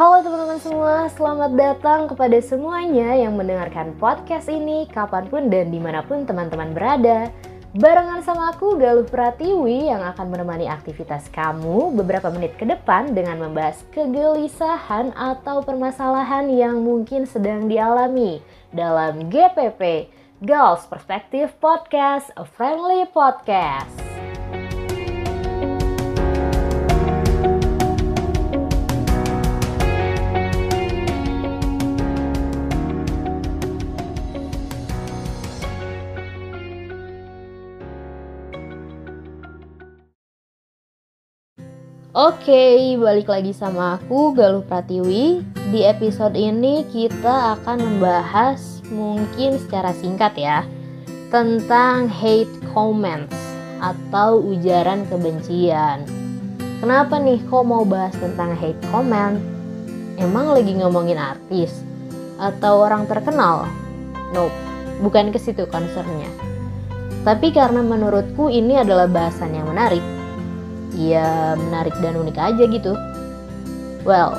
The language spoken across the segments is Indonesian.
Halo teman-teman semua, selamat datang kepada semuanya yang mendengarkan podcast ini kapan pun dan di mana pun teman-teman berada. Barengan sama aku Galuh Pratiwi yang akan menemani aktivitas kamu beberapa menit ke depan dengan membahas kegelisahan atau permasalahan yang mungkin sedang dialami dalam GPP, Girls Perspective Podcast, a friendly podcast. Oke, balik lagi sama aku Galuh Pratiwi. Di episode ini kita akan membahas mungkin secara singkat ya tentang hate comments atau ujaran kebencian. Kenapa nih kok mau bahas tentang hate comment? Emang lagi ngomongin artis atau orang terkenal? Nope, bukan ke situ concernnya. Tapi karena menurutku ini adalah bahasan yang menarik, ya menarik dan unik aja gitu. Well,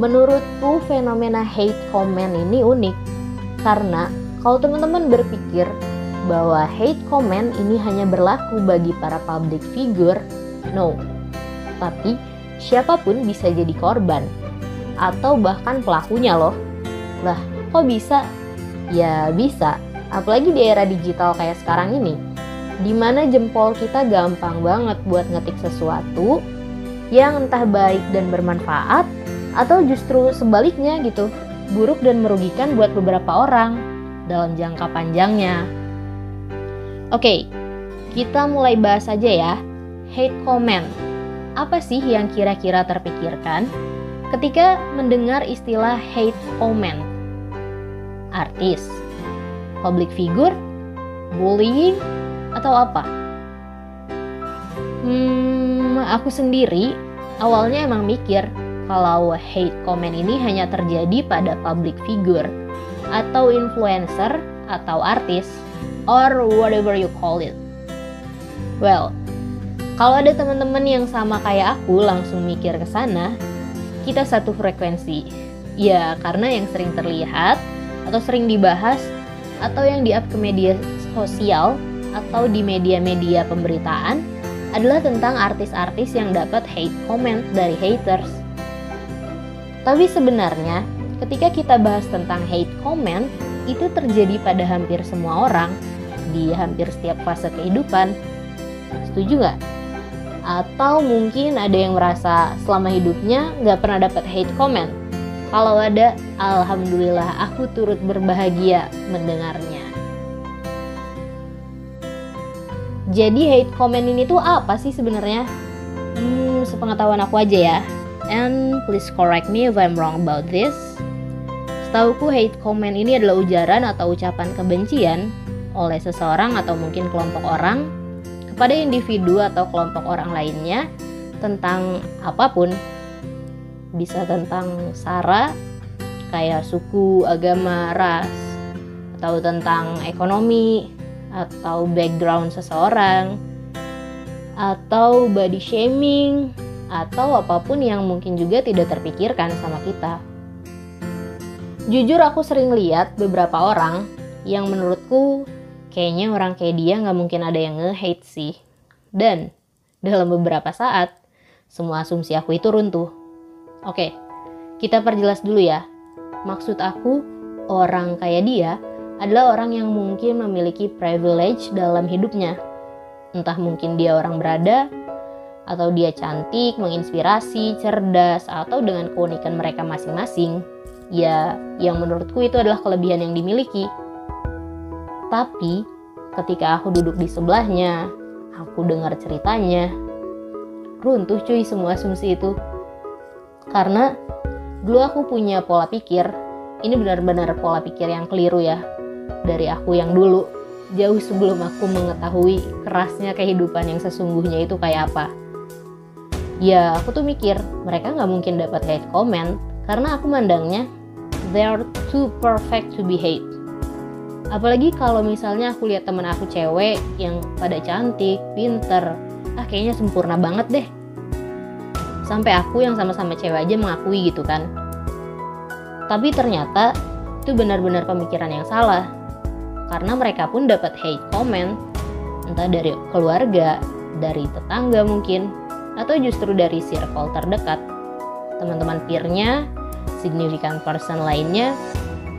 menurutku fenomena hate comment ini unik karena kalau teman-teman berpikir bahwa hate comment ini hanya berlaku bagi para public figure, no. Tapi siapa pun bisa jadi korban atau bahkan pelakunya loh. Lah, kok bisa? Ya bisa, apalagi di era digital kayak sekarang ini di mana jempol kita gampang banget buat ngetik sesuatu yang entah baik dan bermanfaat atau justru sebaliknya gitu, buruk dan merugikan buat beberapa orang dalam jangka panjangnya. Oke, kita mulai bahas aja ya. Hate comment. Apa sih yang kira-kira terpikirkan ketika mendengar istilah hate comment? Artis, public figure, bullying, atau apa? Hmm, aku sendiri awalnya emang mikir kalau hate comment ini hanya terjadi pada public figure atau influencer atau artis or whatever you call it. Well, kalau ada teman-teman yang sama kayak aku langsung mikir ke sana, kita satu frekuensi. Ya, karena yang sering terlihat atau sering dibahas atau yang di-up ke media sosial atau di media-media pemberitaan adalah tentang artis-artis yang dapat hate comment dari haters. Tapi sebenarnya, ketika kita bahas tentang hate comment, itu terjadi pada hampir semua orang di hampir setiap fase kehidupan. Setuju nggak? Atau mungkin ada yang merasa selama hidupnya nggak pernah dapat hate comment. Kalau ada, alhamdulillah aku turut berbahagia mendengarnya. Jadi hate comment ini tuh apa sih sebenarnya? Hmm, sepengetahuan aku aja ya. And please correct me if I'm wrong about this. Setauku hate comment ini adalah ujaran atau ucapan kebencian oleh seseorang atau mungkin kelompok orang kepada individu atau kelompok orang lainnya tentang apa pun. Bisa tentang sara, kayak suku, agama, ras, atau tentang ekonomi, atau background seseorang atau body shaming atau apa pun yang mungkin juga tidak terpikirkan sama kita. Jujur aku sering lihat beberapa orang yang menurutku kayaknya orang kayak dia nggak mungkin ada yang nge-hate sih. Dan dalam beberapa saat semua asumsi aku itu runtuh. Oke, kita perjelas dulu ya. Maksud aku orang kayak dia adalah orang yang mungkin memiliki privilege dalam hidupnya. Entah mungkin dia orang berada, atau dia cantik, menginspirasi, cerdas, atau dengan keunikan mereka masing-masing. Ya, yang menurutku itu adalah kelebihan yang dimiliki. Tapi, ketika aku duduk di sebelahnya, aku dengar ceritanya, runtuh cuy semua asumsi itu. Karena dulu aku punya pola pikir, ini benar-benar pola pikir yang keliru ya dari aku yang dulu jauh sebelum aku mengetahui kerasnya kehidupan yang sesungguhnya itu kayak apa. Ya, aku tuh mikir mereka nggak mungkin dapat hate comment karena aku mandangnya they are too perfect to be hate. Apalagi kalau misalnya aku lihat temen aku cewek yang pada cantik, pinter, ah kayaknya sempurna banget deh. Sampai aku yang sama-sama cewek aja mengakui gitu kan. Tapi ternyata itu benar-benar pemikiran yang salah. Karena mereka pun dapat hate comment, entah dari keluarga, dari tetangga mungkin, atau justru dari circle terdekat, teman-teman peernya, significant person lainnya,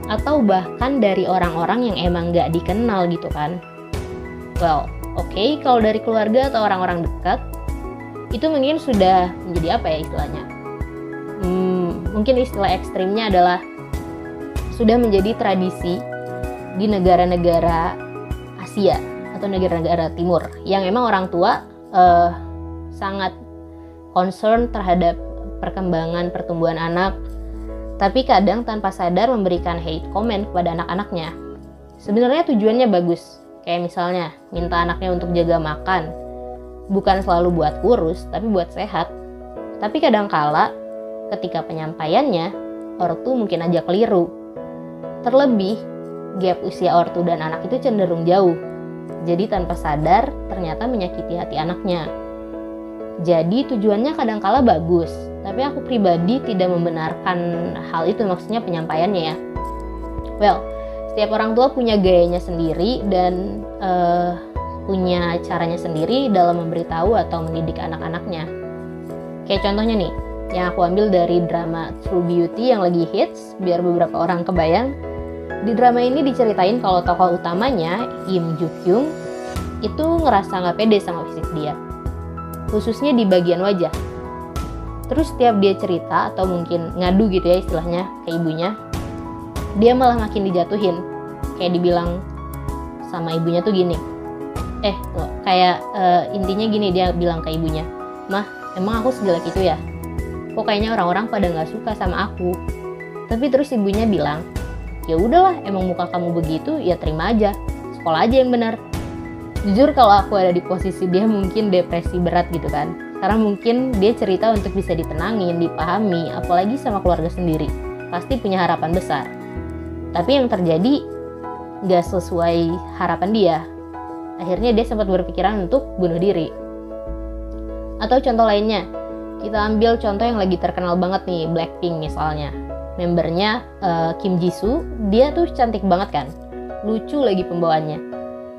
atau bahkan dari orang-orang yang emang gak dikenal gitu kan. Well, oke okay, kalau dari keluarga atau orang-orang dekat, itu mungkin sudah menjadi apa ya istilahnya? Hmm, mungkin istilah ekstrimnya adalah sudah menjadi tradisi di negara-negara Asia atau negara-negara Timur yang emang orang tua uh, sangat concern terhadap perkembangan pertumbuhan anak, tapi kadang tanpa sadar memberikan hate comment kepada anak-anaknya. Sebenarnya tujuannya bagus, kayak misalnya minta anaknya untuk jaga makan, bukan selalu buat kurus, tapi buat sehat. Tapi kadang kala, ketika penyampaiannya, ortu mungkin aja keliru. Terlebih, gap usia ortu dan anak itu cenderung jauh. Jadi tanpa sadar, ternyata menyakiti hati anaknya. Jadi tujuannya kadangkala bagus, tapi aku pribadi tidak membenarkan hal itu maksudnya penyampaiannya ya. Well, setiap orang tua punya gayanya sendiri dan uh, punya caranya sendiri dalam memberitahu atau mendidik anak-anaknya. Kayak contohnya nih, yang aku ambil dari drama True Beauty yang lagi hits, biar beberapa orang kebayang. Di drama ini diceritain kalau tokoh utamanya, Im Joo Kyung, itu ngerasa nggak pede sama fisik dia khususnya di bagian wajah. Terus setiap dia cerita atau mungkin ngadu gitu ya istilahnya ke ibunya, dia malah makin dijatuhin. Kayak dibilang sama ibunya tuh gini, eh loh, kayak uh, intinya gini dia bilang ke ibunya, mah emang aku sejelek itu ya? Kok kayaknya orang-orang pada nggak suka sama aku? Tapi terus ibunya bilang, ya udahlah emang muka kamu begitu ya terima aja, sekolah aja yang benar jujur kalau aku ada di posisi dia mungkin depresi berat gitu kan karena mungkin dia cerita untuk bisa ditenangin, dipahami, apalagi sama keluarga sendiri. Pasti punya harapan besar. Tapi yang terjadi gak sesuai harapan dia. Akhirnya dia sempat berpikiran untuk bunuh diri. Atau contoh lainnya, kita ambil contoh yang lagi terkenal banget nih, Blackpink misalnya. Membernya uh, Kim Jisoo, dia tuh cantik banget kan. Lucu lagi pembawaannya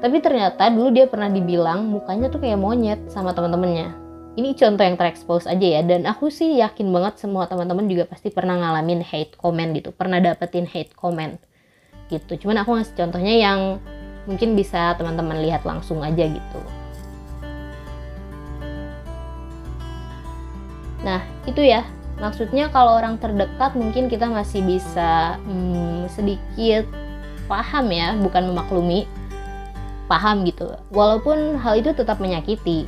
tapi ternyata dulu dia pernah dibilang mukanya tuh kayak monyet sama teman-temannya. Ini contoh yang terekspos aja ya dan aku sih yakin banget semua teman-teman juga pasti pernah ngalamin hate comment gitu, pernah dapetin hate comment gitu. Cuman aku ngasih contohnya yang mungkin bisa teman-teman lihat langsung aja gitu. Nah, itu ya. Maksudnya kalau orang terdekat mungkin kita masih bisa hmm, sedikit paham ya, bukan memaklumi paham gitu. Walaupun hal itu tetap menyakiti.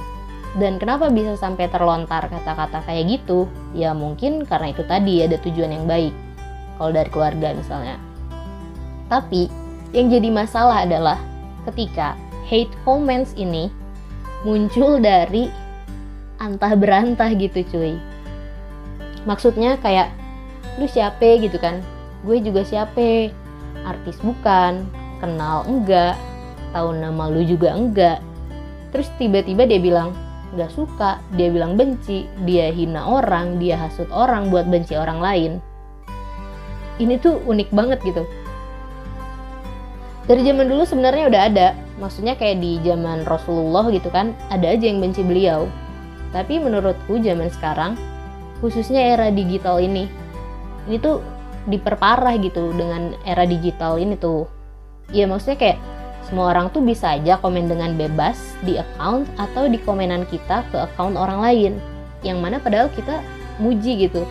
Dan kenapa bisa sampai terlontar kata-kata kayak gitu? Ya mungkin karena itu tadi ada tujuan yang baik. Kalau dari keluarga misalnya. Tapi yang jadi masalah adalah ketika hate comments ini muncul dari antah berantah gitu cuy maksudnya kayak lu siapa gitu kan. Gue juga siapa artis bukan. Kenal enggak. Tahu nama lu juga enggak. Terus tiba-tiba dia bilang nggak suka. Dia bilang benci. Dia hina orang dia hasut orang buat benci orang lain. Ini tuh unik banget gitu. Dari zaman dulu sebenarnya udah ada. Maksudnya kayak di zaman Rasulullah gitu kan ada aja yang benci beliau. Tapi menurutku zaman sekarang khususnya era digital ini ini tuh diperparah gitu dengan era digital ini tuh ya maksudnya kayak semua orang tuh bisa aja komen dengan bebas di account atau di komenan kita ke account orang lain. Yang mana padahal kita muji gitu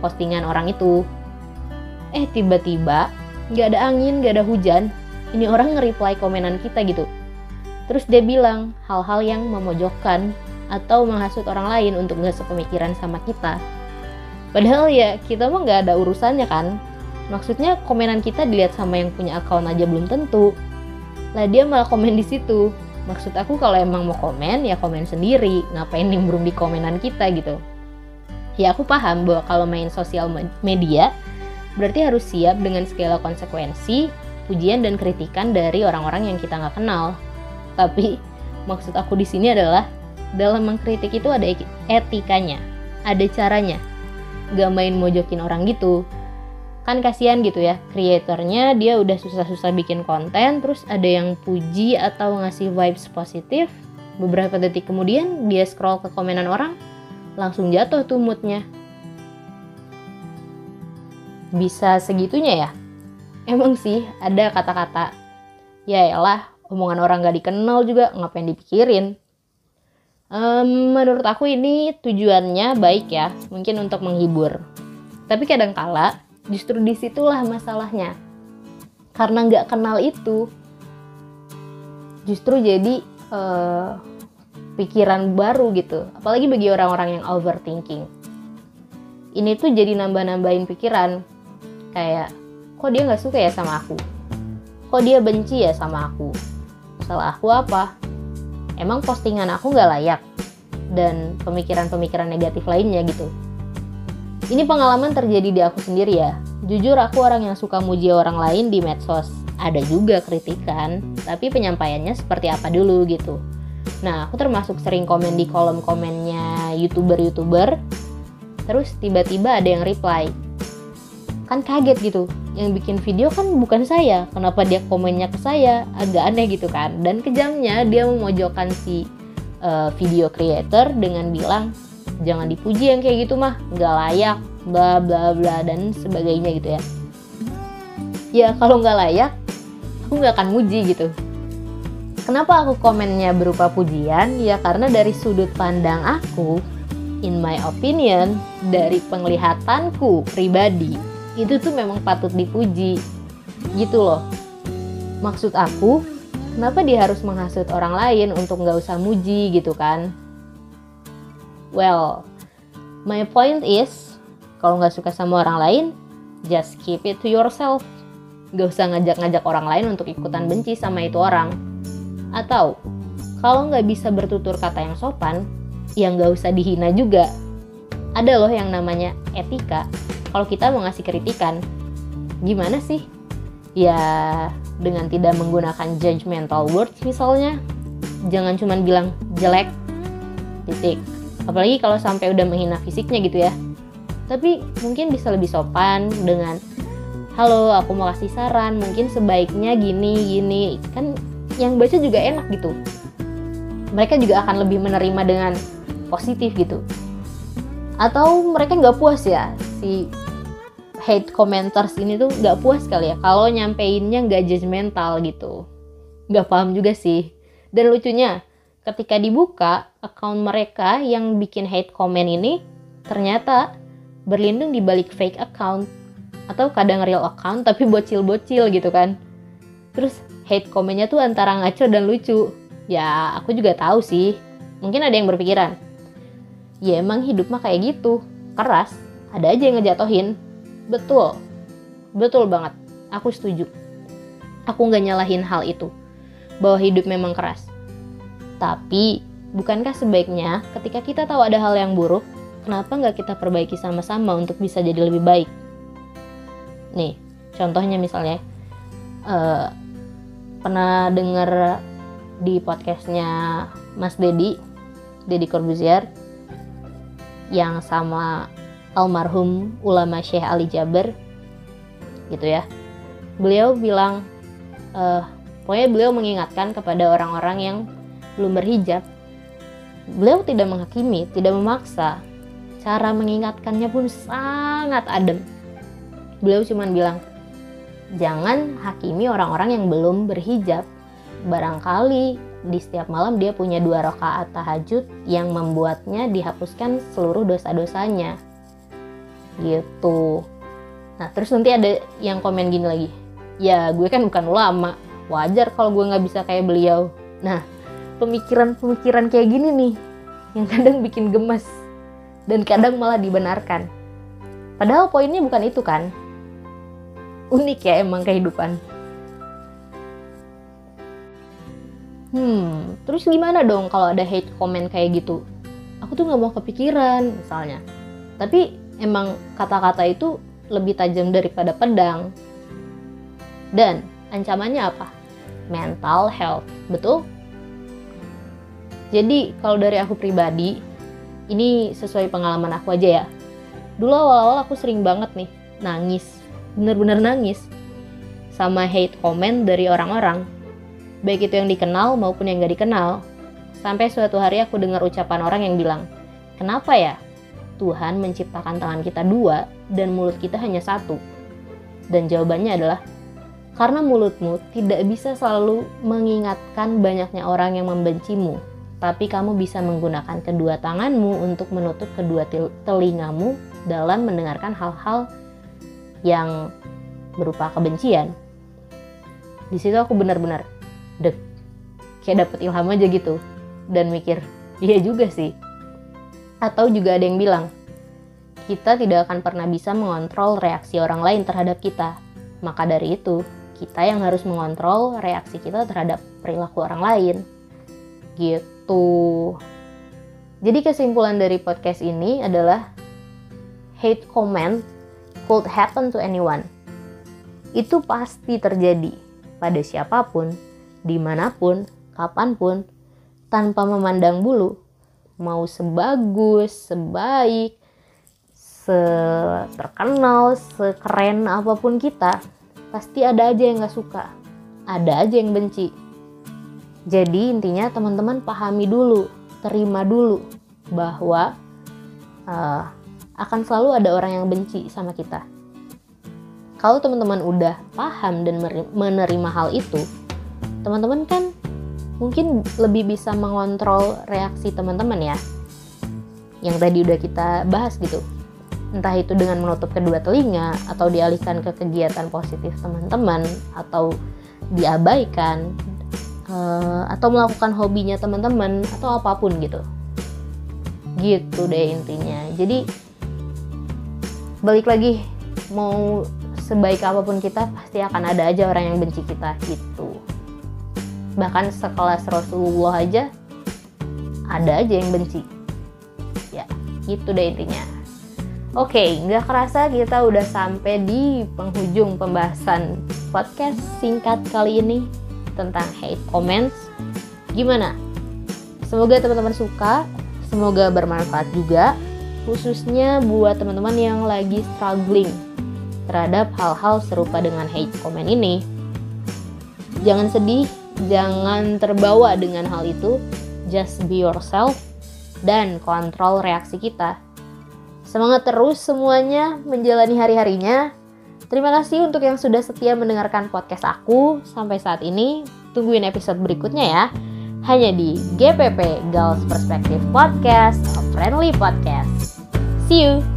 postingan orang itu. Eh tiba-tiba nggak ada angin, nggak ada hujan, ini orang nge-reply komenan kita gitu. Terus dia bilang hal-hal yang memojokkan atau menghasut orang lain untuk nggak sepemikiran sama kita. Padahal ya kita mah nggak ada urusannya kan. Maksudnya komenan kita dilihat sama yang punya account aja belum tentu. Lah dia malah komen di situ. Maksud aku kalau emang mau komen ya komen sendiri. Ngapain nimbrung di komenan kita gitu? Ya aku paham bahwa kalau main sosial media berarti harus siap dengan segala konsekuensi pujian dan kritikan dari orang-orang yang kita nggak kenal. Tapi maksud aku di sini adalah dalam mengkritik itu ada etikanya ada caranya. Gak main mojokin orang gitu. Kan kasihan gitu ya kreatornya dia udah susah-susah bikin konten terus ada yang puji atau ngasih vibes positif. Beberapa detik kemudian dia scroll ke komenan orang langsung jatuh tuh moodnya. Bisa segitunya ya? Emang sih ada kata-kata ya elah omongan orang gak dikenal juga ngapain dipikirin um, menurut aku ini tujuannya baik ya mungkin untuk menghibur tapi kadang kala Justru di situlah masalahnya. Karena nggak kenal itu, justru jadi uh, pikiran baru gitu. Apalagi bagi orang-orang yang overthinking. Ini tuh jadi nambah-nambahin pikiran. Kayak, kok dia nggak suka ya sama aku? Kok dia benci ya sama aku? Salah aku apa? Emang postingan aku nggak layak? Dan pemikiran-pemikiran negatif lainnya gitu. Ini pengalaman terjadi di aku sendiri ya. Jujur aku orang yang suka muji orang lain di medsos. Ada juga kritikan, tapi penyampaiannya seperti apa dulu gitu. Nah, aku termasuk sering komen di kolom komennya YouTuber-YouTuber. Terus tiba-tiba ada yang reply. Kan kaget gitu. Yang bikin video kan bukan saya. Kenapa dia komennya ke saya? Agak aneh gitu kan. Dan kejamnya dia memojokkan si uh, video creator dengan bilang, jangan dipuji yang kayak gitu mah nggak layak bla bla bla dan sebagainya gitu ya ya kalau nggak layak aku nggak akan muji gitu kenapa aku komennya berupa pujian ya karena dari sudut pandang aku in my opinion dari penglihatanku pribadi itu tuh memang patut dipuji gitu loh maksud aku kenapa dia harus menghasut orang lain untuk nggak usah muji gitu kan Well, my point is, kalau nggak suka sama orang lain, just keep it to yourself. Gak usah ngajak-ngajak orang lain untuk ikutan benci sama itu orang. Atau, kalau nggak bisa bertutur kata yang sopan, ya nggak usah dihina juga. Ada loh yang namanya etika. Kalau kita mau ngasih kritikan, gimana sih? Ya, dengan tidak menggunakan judgmental words misalnya. Jangan cuma bilang jelek, titik apalagi kalau sampai udah menghina fisiknya gitu ya tapi mungkin bisa lebih sopan dengan halo aku mau kasih saran mungkin sebaiknya gini gini kan yang baca juga enak gitu mereka juga akan lebih menerima dengan positif gitu atau mereka nggak puas ya si hate commenters ini tuh nggak puas kali ya kalau nyampeinnya nggak judgmental gitu nggak paham juga sih dan lucunya ketika dibuka account mereka yang bikin hate comment ini ternyata berlindung di balik fake account atau kadang real account tapi bocil-bocil gitu kan. Terus hate commentnya tuh antara ngaco dan lucu. Ya aku juga tahu sih. Mungkin ada yang berpikiran, ya emang hidup mah kayak gitu, keras, ada aja yang ngejatohin. Betul, betul banget, aku setuju. Aku nggak nyalahin hal itu, bahwa hidup memang keras. Tapi, bukankah sebaiknya ketika kita tahu ada hal yang buruk, kenapa nggak kita perbaiki sama-sama untuk bisa jadi lebih baik? Nih, contohnya misalnya, uh, pernah dengar di podcastnya Mas Dedi, Dedi Corbuzier, yang sama almarhum ulama Syekh Ali Jaber, gitu ya. Beliau bilang, uh, pokoknya beliau mengingatkan kepada orang-orang yang belum berhijab, beliau tidak menghakimi, tidak memaksa. Cara mengingatkannya pun sangat adem. Beliau cuma bilang, jangan hakimi orang-orang yang belum berhijab. Barangkali di setiap malam dia punya dua rakaat tahajud yang membuatnya dihapuskan seluruh dosa-dosanya. Gitu. Nah terus nanti ada yang komen gini lagi. Ya gue kan bukan ulama. Wajar kalau gue nggak bisa kayak beliau. Nah pemikiran-pemikiran kayak gini nih yang kadang bikin gemes dan kadang malah dibenarkan. Padahal poinnya bukan itu kan. Unik ya emang kehidupan. Hmm, terus gimana dong kalau ada hate comment kayak gitu? Aku tuh nggak mau kepikiran misalnya. Tapi emang kata-kata itu lebih tajam daripada pedang. Dan ancamannya apa? Mental health, betul? Jadi kalau dari aku pribadi, ini sesuai pengalaman aku aja ya. Dulu awal-awal aku sering banget nih nangis bener-bener nangis sama hate comment dari orang-orang baik itu yang dikenal maupun yang gak dikenal sampai suatu hari aku dengar ucapan orang yang bilang kenapa ya Tuhan menciptakan tangan kita dua dan mulut kita hanya satu dan jawabannya adalah karena mulutmu tidak bisa selalu mengingatkan banyaknya orang yang membencimu tapi kamu bisa menggunakan kedua tanganmu untuk menutup kedua telingamu dalam mendengarkan hal-hal yang berupa kebencian. Di situ aku benar-benar dek kayak dapet ilham aja gitu dan mikir iya juga sih. Atau juga ada yang bilang kita tidak akan pernah bisa mengontrol reaksi orang lain terhadap kita. Maka dari itu, kita yang harus mengontrol reaksi kita terhadap perilaku orang lain. Gitu. Jadi kesimpulan dari podcast ini adalah hate comment could happen to anyone. Itu pasti terjadi pada siapa pun, di mana pun, kapan pun, tanpa memandang bulu. Mau sebagus, sebaik, seterkenal, sekeren apa pun kita, pasti ada aja yang gak suka. Ada aja yang benci. Jadi intinya teman-teman pahami dulu, terima dulu bahwa uh, akan selalu ada orang yang benci sama kita. Kalau teman-teman udah paham dan menerima hal itu, teman-teman kan mungkin lebih bisa mengontrol reaksi teman-teman ya. Yang tadi udah kita bahas gitu. Entah itu dengan menutup kedua telinga atau dialihkan ke kegiatan positif teman-teman atau diabaikan uh, atau melakukan hobinya teman-teman atau apa pun gitu. Gitu deh intinya. Jadi balik lagi mau sebaik apa pun kita pasti akan ada aja orang yang benci kita gitu bahkan sekelas Rasulullah aja ada aja yang benci. Ya itu deh intinya. Oke nggak kerasa kita udah sampai di penghujung pembahasan podcast singkat kali ini tentang hate comments. Gimana? Semoga teman-teman suka semoga bermanfaat juga khususnya buat teman-teman yang lagi struggling terhadap hal-hal serupa dengan hate comment ini. Jangan sedih, jangan terbawa dengan hal itu, just be yourself dan kontrol reaksi kita. Semangat terus semuanya menjalani hari-harinya. Terima kasih untuk yang sudah setia mendengarkan podcast aku sampai saat ini. Tungguin episode berikutnya ya. Hanya di GPP Girls Perspective Podcast, a friendly podcast. See you!